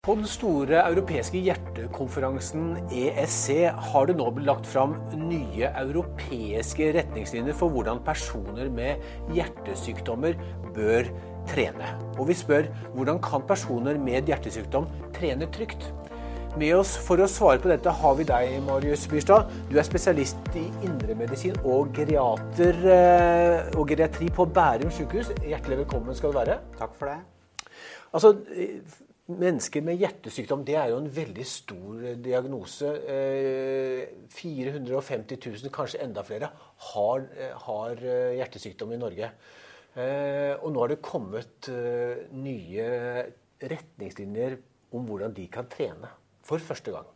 På den store europeiske hjertekonferansen ESC har det nå blitt lagt fram nye europeiske retningslinjer for hvordan personer med hjertesykdommer bør trene. Og vi spør hvordan kan personer med hjertesykdom trene trygt? Med oss for å svare på dette har vi deg, Marius Byrstad. Du er spesialist i indremedisin og geriater eh, og geriatri på Bærum sykehus. Hjertelig velkommen skal du være. Takk for det. Altså, Mennesker med hjertesykdom det er jo en veldig stor diagnose. 450 000, kanskje enda flere, har, har hjertesykdom i Norge. Og nå har det kommet nye retningslinjer om hvordan de kan trene. For første gang.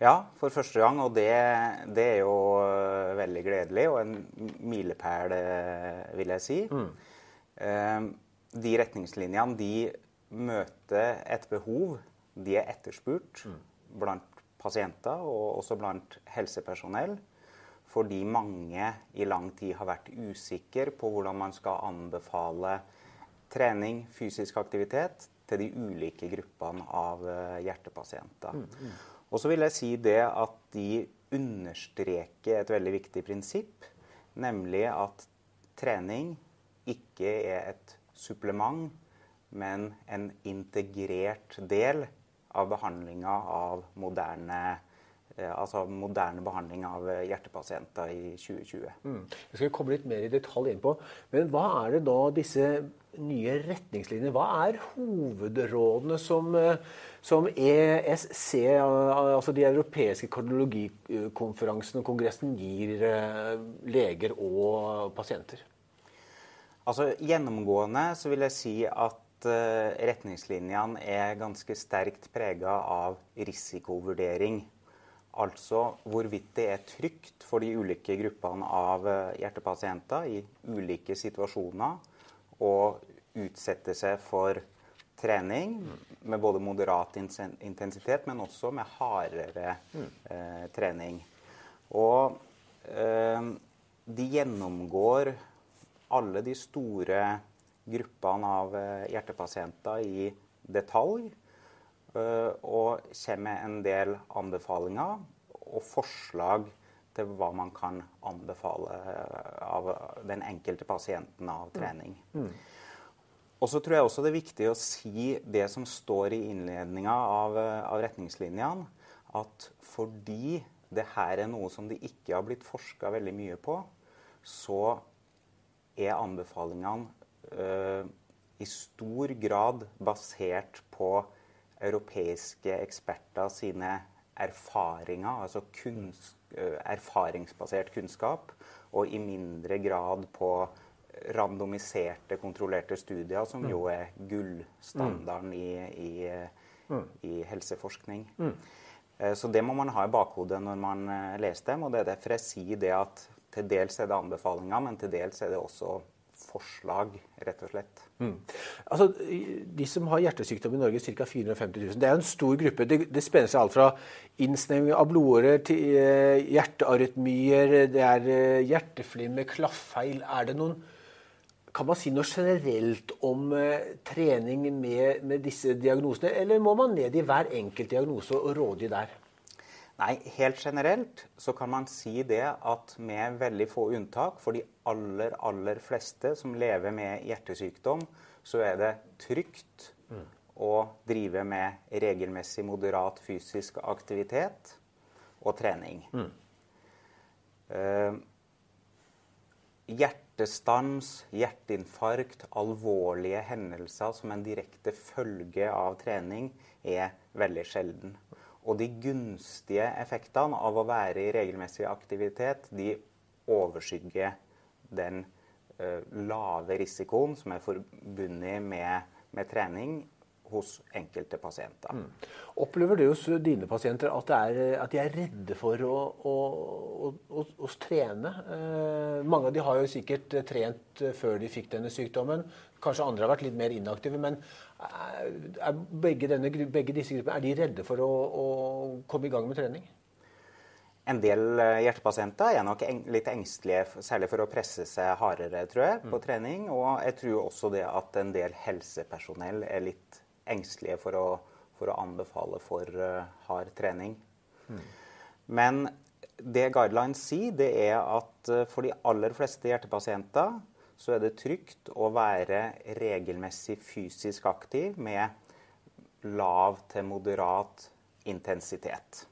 Ja, for første gang. Og det, det er jo veldig gledelig og en milepæl, vil jeg si. Mm. De retningslinjene de møter et behov. De er etterspurt mm. blant pasienter og også blant helsepersonell. Fordi mange i lang tid har vært usikre på hvordan man skal anbefale trening, fysisk aktivitet, til de ulike gruppene av hjertepasienter. Mm, mm. Og så vil jeg si det at de understreker et veldig viktig prinsipp, nemlig at trening ikke er et supplement men en integrert del av behandlinga av moderne, eh, altså moderne behandling av hjertepasienter i 2020. Mm. Jeg skal komme litt mer i detalj inn på. Men hva er det da disse nye retningslinjene Hva er hovedrådene som, eh, som ESC, altså de europeiske kardiologikonferansene og kongressen, gir eh, leger og pasienter? Altså Gjennomgående så vil jeg si at Eh, retningslinjene er ganske sterkt prega av risikovurdering. Altså hvorvidt det er trygt for de ulike gruppene av eh, hjertepasienter i ulike situasjoner å utsette seg for trening med både moderat intensitet, men også med hardere eh, trening. Og eh, de gjennomgår alle de store gruppene av eh, hjertepasienter i detalj. Eh, og kommer med en del anbefalinger og forslag til hva man kan anbefale eh, av den enkelte pasienten av trening. Mm. Mm. Og så tror jeg også det er viktig å si det som står i innledninga av, av retningslinjene, at fordi det her er noe som det ikke har blitt forska veldig mye på, så er anbefalingene i stor grad basert på europeiske eksperter sine erfaringer, altså kunst, eh, erfaringsbasert kunnskap, og i mindre grad på randomiserte, kontrollerte studier, som mm. jo er gullstandarden i, i, mm. i helseforskning. Mm. Eh, så det må man ha i bakhodet når man leser dem. og Det er derfor jeg sier det at til dels er det anbefalinger, men til dels er det også forslag, rett og slett. Mm. Altså, De som har hjertesykdom i Norge, ca. 450 000. Det er en stor gruppe. Det, det spenner seg alt fra innsnevring av blodårer til eh, hjertearytmier, det er eh, hjerteflimmer, klaffeil. Er det noen kan man si noe generelt om uh, trening med, med, disse diagnosene, eller må man ned i hver enkelt diagnose og rådgi der? Nei, helt generelt så kan man si det at med veldig få unntak, for de aller, aller fleste som lever med hjertesykdom, så er det trygt mm. å drive med regelmessig moderat fysisk aktivitet og trening. Mm. Uh, hjertestans, hjerteinfarkt, alvorlige hendelser som en direkte følge av trening er veldig sjelden. Og de gunstige effektene av å være i regelmessig aktivitet, de overskygger den uh, lave risikoen som er forbundet med, med trening hos enkelte pasienter. Mm. Opplever du hos dine pasienter at, er, at, de er redde for å, å, å, å trene? Eh, mange av de har jo sikkert trent før de fikk denne sykdommen. Kanskje andre har vært litt mer inaktive. Men er, er begge, denne, begge, disse gruppene er de redde for å, komme i gang med trening? En del eh, hjertepasienter er nok litt engstelige, særlig for å presse seg hardere tror jeg, på mm. trening. Og jeg tror også det at en del helsepersonell er litt engstelige for å for å anbefale for hard trening. Mm. Men det guidelines sier, det er at for de aller fleste hjertepasienter så er det trygt å være regelmessig fysisk aktiv med lav til moderat intensitet.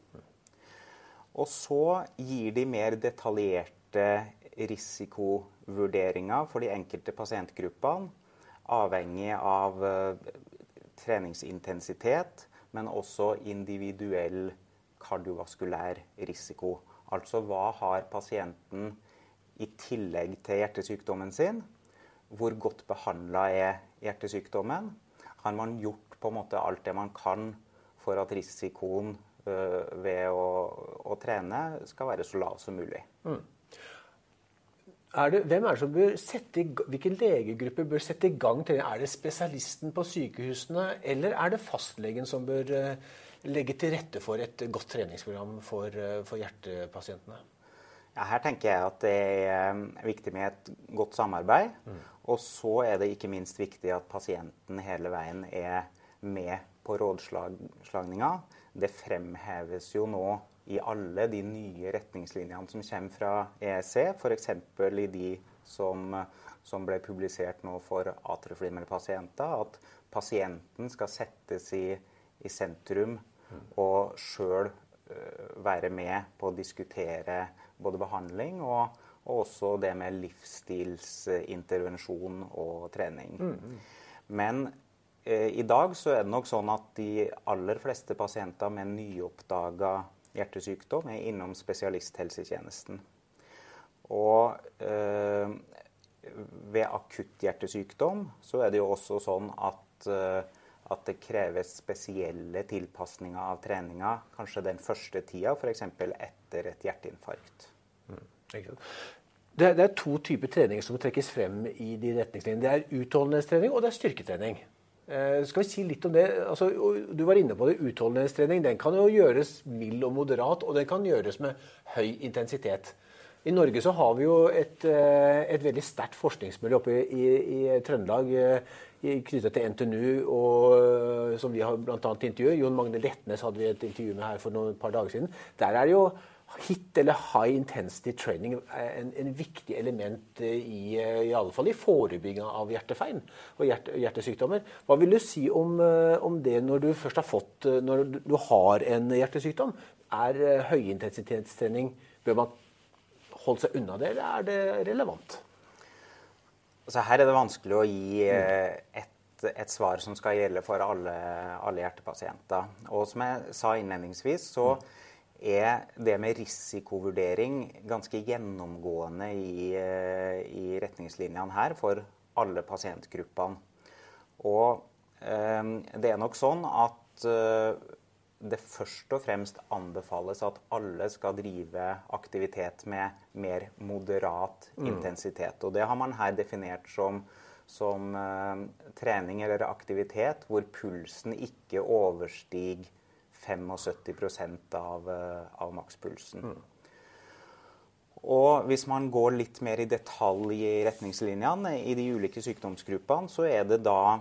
Og så gir de mer detaljerte risikovurderinger for de enkelte pasientgruppene, avhengig av uh, treningsintensitet, men også individuell kardiovaskulær risiko. Altså hva har pasienten i tillegg til hjertesykdommen sin. Hvor godt behandla er hjertesykdommen? Har man gjort på en måte alt det man kan for at risikoen øh, ved å, å, trene skal være så lav som mulig? Mm. Er det, hvem er det som bør sette i, Hvilken legegruppe bør sette i gang trening? Er det spesialisten på sykehusene, eller er det fastlegen som bør uh, legge til rette for et godt treningsprogram for, uh, for hjertepasientene? Ja, her tenker jeg at det er um, viktig med et godt samarbeid. Mm. Og så er det ikke minst viktig at pasienten hele veien er med på rådslagninga. Det fremheves jo nå i alle de nye retningslinjene som kommer fra EEC, f.eks. i de som, som, ble publisert nå for atrieflimmerpasienter, at pasienten skal settes i, i sentrum mm. og sjøl uh, være med på å diskutere både behandling og, og også det med livsstilsintervensjon og trening. Mm. Men eh, i dag så er det nok sånn at de aller fleste pasienter med nyoppdaga hjertesykdom er innom spesialisthelsetjenesten. Og eh, ved akutt hjertesykdom så er det jo også sånn at, eh, at det kreves spesielle tilpasninger av treninga kanskje den første tida, f.eks. etter et hjerteinfarkt. Det, det, er to typer trening som trekkes frem i de retningslinjene. Det er utholdenhetstrening og det er styrketrening. Eh, skal vi si litt om det? Altså, du var inne på det. Utholdenhetstrening den kan jo gjøres mild og moderat, og den kan gjøres med høy intensitet. I Norge så har vi jo et, eh, et veldig sterkt forskningsmiljø oppe i, i, i Trøndelag eh, knyttet til NTNU, og, eh, som vi har bl.a. intervjuet. Jon Magne Letnes hadde vi et intervju med her for noen par dager siden. Der er det jo HIT, eller High Intensity Training, en, en viktig element i, i alle fall i forebygginga av hjertefeil og hjerte, hjertesykdommer. Hva vil du si om, eh, om, det når du først har fått eh, Når du har en hjertesykdom? Er eh, høyintensitetstrening Bør man holde seg unna det, eller er det relevant? Altså her er det vanskelig å gi et et svar som skal gjelde for alle, alle hjertepasienter. Og som jeg sa innledningsvis, så mm er det med risikovurdering ganske gjennomgående i, eh, i retningslinjene her for alle pasientgruppene. Og eh, det er nok sånn at eh, det først og fremst anbefales at alle skal drive aktivitet med mer moderat mm. intensitet. Og det har man her definert som, som trening eller aktivitet hvor pulsen ikke overstiger 75 av, eh, av makspulsen. Mm. Og hvis man går litt mer i detalj i retningslinjene i de ulike sykdomsgruppene, så er det da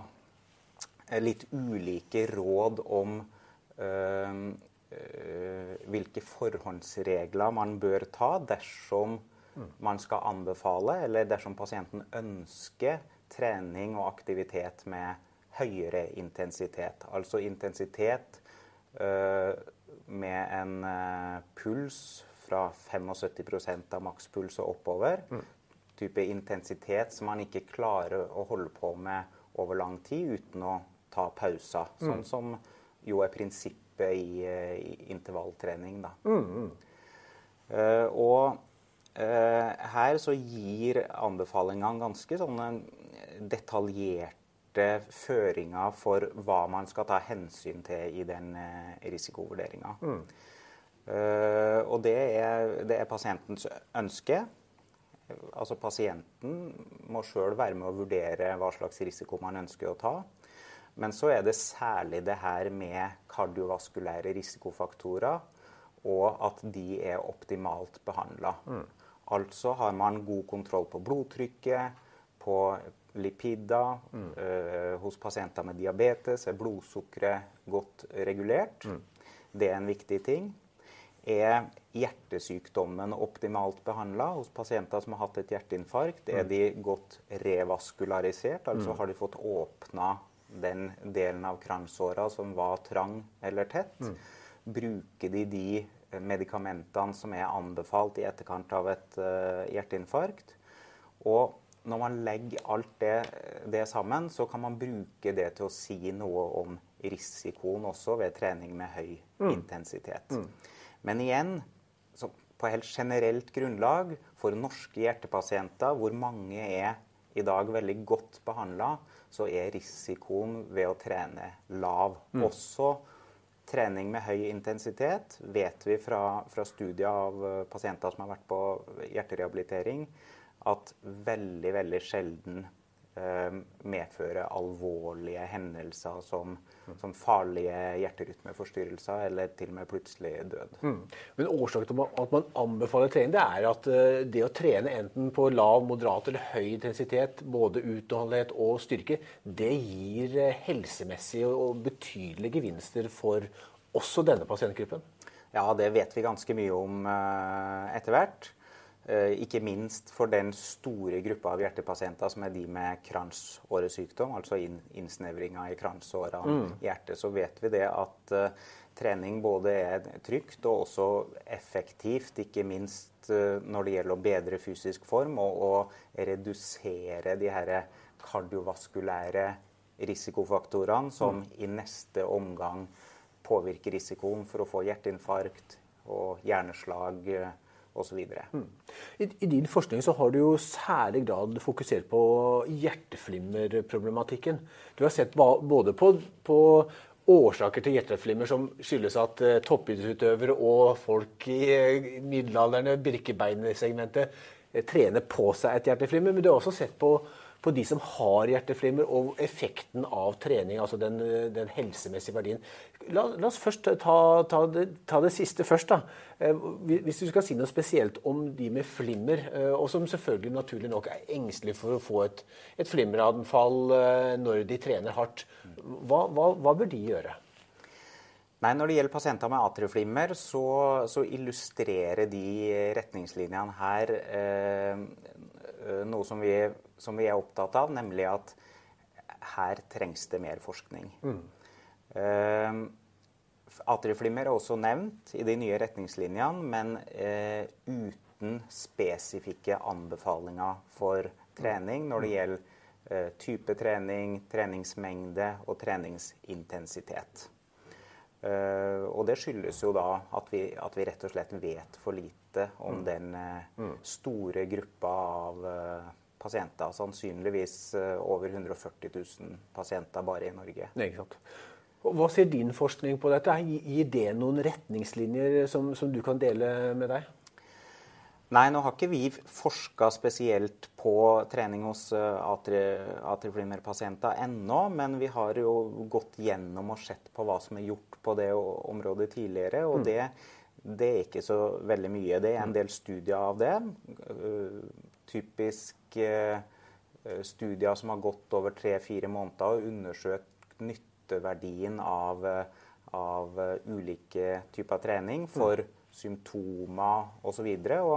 eh, litt ulike råd om øh, øh, hvilke forhåndsregler man bør ta dersom mm. man skal anbefale, eller dersom pasienten ønsker trening og aktivitet med høyere intensitet. Altså intensitet med en eh, puls fra 75% av makspuls og oppover. Mm. Type intensitet som man ikke klarer å holde på med over lang tid uten å ta pauser. Mm. Sånn som jo er prinsippet i, eh, i intervalltrening. Da. Mm, uh, og uh, her så gir anbefalingene ganske sånne detaljerte føringer for hva man skal ta hensyn til i den eh, risikovurderinga. Mm. Uh, og det er, det er, pasientens ønske. Altså Pasienten må sjøl være med å vurdere hva slags risiko man ønsker å ta. Men så er det særlig det her med kardiovaskulære risikofaktorer, og at de er optimalt behandla. Mm. Altså har man god kontroll på blodtrykket, på lipider. Mm. Uh, hos pasienter med diabetes er blodsukkeret godt regulert. Mm. Det er en viktig ting. Er hjertesykdommen optimalt behandla hos pasienter som har hatt et hjerteinfarkt? Er mm. de godt revaskularisert, altså mm. har de fått åpna den delen av kransåra som var trang eller tett? Mm. Bruker de de medikamentene som er anbefalt i etterkant av et uh, hjerteinfarkt? Og når man legger alt det, det, sammen, så kan man bruke det til å si noe om risikoen også ved trening med høy mm. intensitet. Mm. Men igjen, på helt generelt grunnlag, for norske hjertepasienter, hvor mange er i dag veldig godt behandla, så er risikoen ved å trene lav. Mm. Også trening med høy intensitet vet vi fra, fra studier av eh, pasienter som har vært på hjerterehabilitering, at veldig, veldig sjelden eh, medfører alvorlige hendelser som, som, farlige hjerterytmeforstyrrelser eller til og med plutselig død. Mm. Men årsaken til at man anbefaler trening, det er at eh, det å trene enten på lav, moderat eller høy intensitet, både utholdenhet og styrke, det gir eh, helsemessige og betydelige gevinster for også denne pasientgruppen? Ja, det vet vi ganske mye om etter hvert. Eh, ikke minst for den store gruppa av hjertepasienter som er de med kransåresykdom, altså innsnevringa i kransåra mm. hjertet, så vet vi det at uh, trening både er trygt og også effektivt, ikke minst uh, når det gjelder å bedre fysisk form og å redusere de her kardiovaskulære risikofaktorene som mm. i neste omgang påvirker risikoen for å få hjerteinfarkt og hjerneslag. Uh, osv. Mm. I, I din forskning så har du jo særlig grad fokusert på hjerteflimmerproblematikken. Du har sett både på, på årsaker til hjerteflimmer som skyldes at uh, toppidrettsutøvere og folk i uh, middelaldrende birkebeinsegmentet uh, trener på seg et hjerteflimmer. Men du har også sett på på de som har hjerteflimmer, og effekten av trening, altså den, den helsemessige verdien. La, la, oss først ta, ta, det, ta, det, siste først. da. Eh, hvis du skal si noe spesielt om de med flimmer, eh, og som selvfølgelig naturlig nok er engstelige for å få et, et flimmeranfall eh, når de trener hardt, hva, hva, hva bør de gjøre? Nei, Når det gjelder pasienter med atrieflimmer, så, så illustrerer de retningslinjene her eh, noe som vi som vi er opptatt av, nemlig at her trengs det mer forskning. Mm. Uh, Atrieflimmer er også nevnt i de nye retningslinjene, men uh, uten spesifikke anbefalinger for trening når det mm. gjelder uh, type trening, treningsmengde og treningsintensitet. Og det skyldes jo da at vi, at vi, rett og slett vet for lite om mm. den mm. store gruppa av pasienter. Sannsynligvis eh, over 140 000 pasienter bare i Norge. Ikke sant. Hva sier din forskning på dette? Gir det noen retningslinjer som, som du kan dele med deg? Nei, nå har ikke vi forska spesielt på trening hos eh, atrieflimmerpasienter ennå. Men vi har jo gått gjennom og sett på hva som er gjort på det området tidligere. Og mm. det, det, er ikke så veldig mye. Det er en mm. del studier av det. Eh, typisk eh, studier som har gått over tre-fire måneder og undersøkt nytteverdien av, eh, av ulike typer trening for mm. symptomer osv. Og,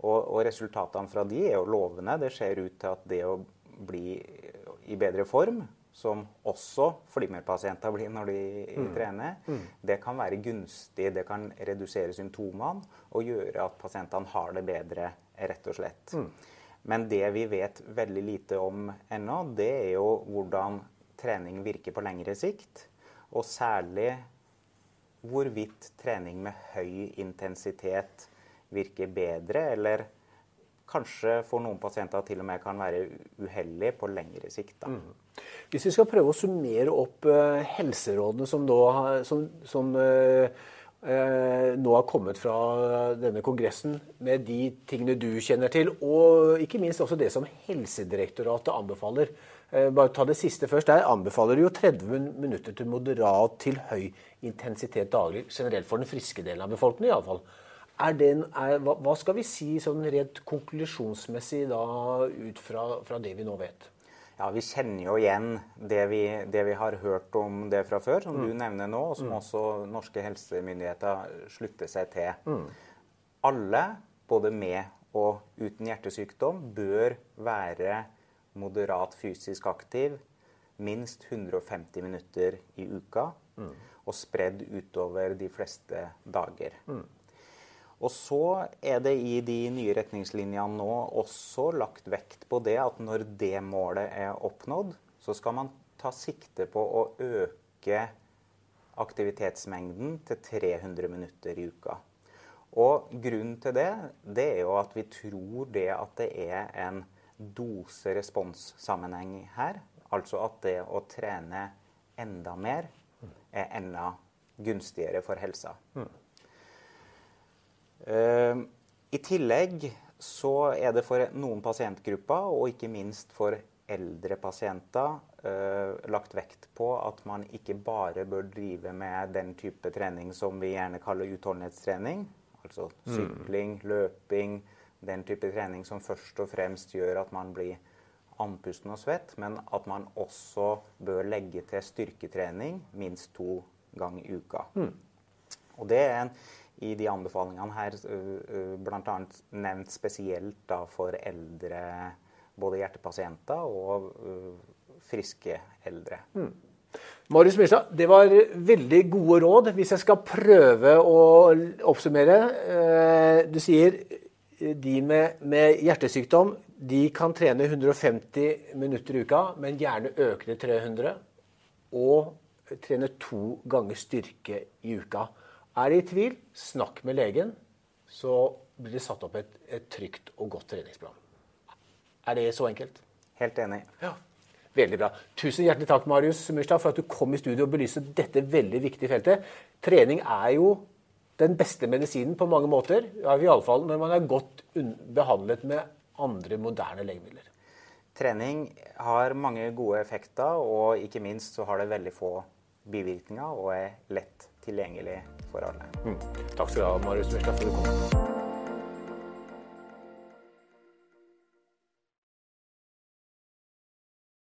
og, og resultatene fra de er jo lovende. Det ser ut til at det å bli i bedre form, som også flimmerpasienter blir når de mm. trener, mm. det kan være gunstig. Det kan redusere symptomene og gjøre at pasientene har det bedre rett og slett. Mm. Men det vi vet veldig lite om ennå, det er jo hvordan trening virker på lengre sikt. Og særlig hvorvidt trening med høy intensitet virker bedre, eller kanskje for noen pasienter til og med kan være uheldig på lengre sikt. Mm. Hvis vi skal prøve å summere opp uh, helserådene som, nå, som, som uh, uh, nå har kommet fra denne kongressen med de tingene du kjenner til, og ikke minst også det som Helsedirektoratet anbefaler. Bare ta det siste først. Der anbefaler jo 30 minutter til moderat til høy intensitet daglig. Generelt for den friske delen av befolkningen iallfall. Hva, hva skal vi si sånn rent konklusjonsmessig da ut fra, fra det vi nå vet? Ja, Vi kjenner jo igjen det vi, det vi, har hørt om det fra før, som mm. du nevner nå, og som mm. også norske helsemyndigheter slutter seg til. Mm. Alle, både med og uten hjertesykdom, bør være moderat fysisk aktiv minst 150 minutter i uka, mm. og spredd utover de fleste dager. Og så er det i de nye retningslinjene nå også lagt vekt på det at når det målet er oppnådd, så skal man ta sikte på å øke aktivitetsmengden til 300 minutter i uka. Og grunnen til det, det er jo at vi tror det at det er en dose-respons-sammenheng her. Altså at det å trene enda mer er enda gunstigere for helsa. Mm. Uh, I tillegg så er det for noen pasientgrupper, og ikke minst for eldre pasienter, uh, lagt vekt på at man ikke bare bør drive med den type trening som vi gjerne kaller utholdenhetstrening. Altså mm. sykling, løping, den type trening som først og fremst gjør at man blir andpusten og svett, men at man også bør legge til styrketrening minst to ganger i uka. Mm. Og det er en, i de anbefalingene her bl.a. nevnt spesielt da for eldre både hjertepasienter og friske eldre. Mm. Marius Myrstad, det var veldig gode råd. Hvis jeg skal prøve å oppsummere. Du sier de med, med hjertesykdom de kan trene 150 minutter i uka, men gjerne øke til 300. Og trene to ganger styrke i uka. Er det i tvil, snakk med legen, så blir det satt opp et, et trygt og godt treningsprogram. Er det så enkelt? Helt enig. Ja. Veldig bra. Tusen hjertelig takk Marius Myrstad, for at du kom i studio og belyste dette veldig viktige feltet. Trening er jo den beste medisinen på mange måter. iallfall når man er godt behandlet med andre moderne legemidler? Trening har mange gode effekter, og ikke minst så har det veldig få bivirkninger og er lett tilgjengelig for alle. Mm. Takk skal du ha, Marius Westad, for at du kom.